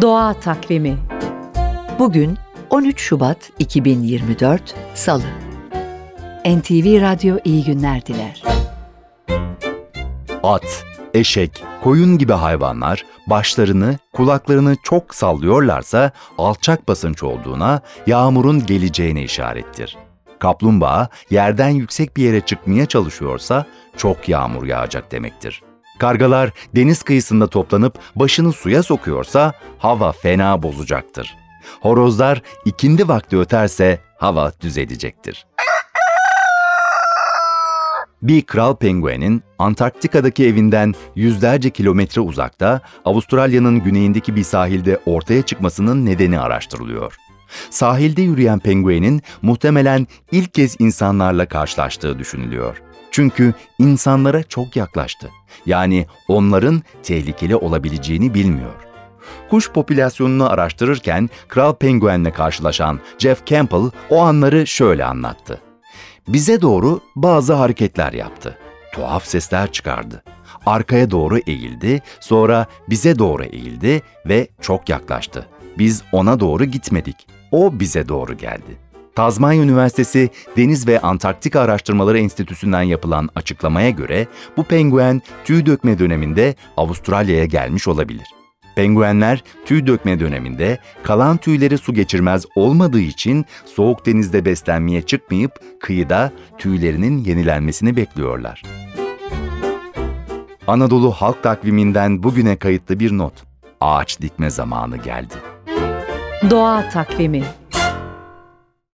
Doğa Takvimi Bugün 13 Şubat 2024 Salı. NTV Radyo iyi günler diler. At, eşek, koyun gibi hayvanlar başlarını, kulaklarını çok sallıyorlarsa alçak basınç olduğuna, yağmurun geleceğine işarettir. Kaplumbağa yerden yüksek bir yere çıkmaya çalışıyorsa çok yağmur yağacak demektir. Kargalar deniz kıyısında toplanıp başını suya sokuyorsa hava fena bozacaktır. Horozlar ikindi vakti öterse hava düzelecektir. Bir kral penguenin Antarktika'daki evinden yüzlerce kilometre uzakta Avustralya'nın güneyindeki bir sahilde ortaya çıkmasının nedeni araştırılıyor. Sahilde yürüyen penguenin muhtemelen ilk kez insanlarla karşılaştığı düşünülüyor. Çünkü insanlara çok yaklaştı. Yani onların tehlikeli olabileceğini bilmiyor. Kuş popülasyonunu araştırırken kral penguenle karşılaşan Jeff Campbell o anları şöyle anlattı. Bize doğru bazı hareketler yaptı. Tuhaf sesler çıkardı. Arkaya doğru eğildi, sonra bize doğru eğildi ve çok yaklaştı. Biz ona doğru gitmedik. O bize doğru geldi. Tazmanya Üniversitesi Deniz ve Antarktika Araştırmaları Enstitüsü'nden yapılan açıklamaya göre bu penguen tüy dökme döneminde Avustralya'ya gelmiş olabilir. Penguenler tüy dökme döneminde kalan tüyleri su geçirmez olmadığı için soğuk denizde beslenmeye çıkmayıp kıyıda tüylerinin yenilenmesini bekliyorlar. Anadolu Halk Takviminden bugüne kayıtlı bir not. Ağaç dikme zamanı geldi. Doğa Takvimi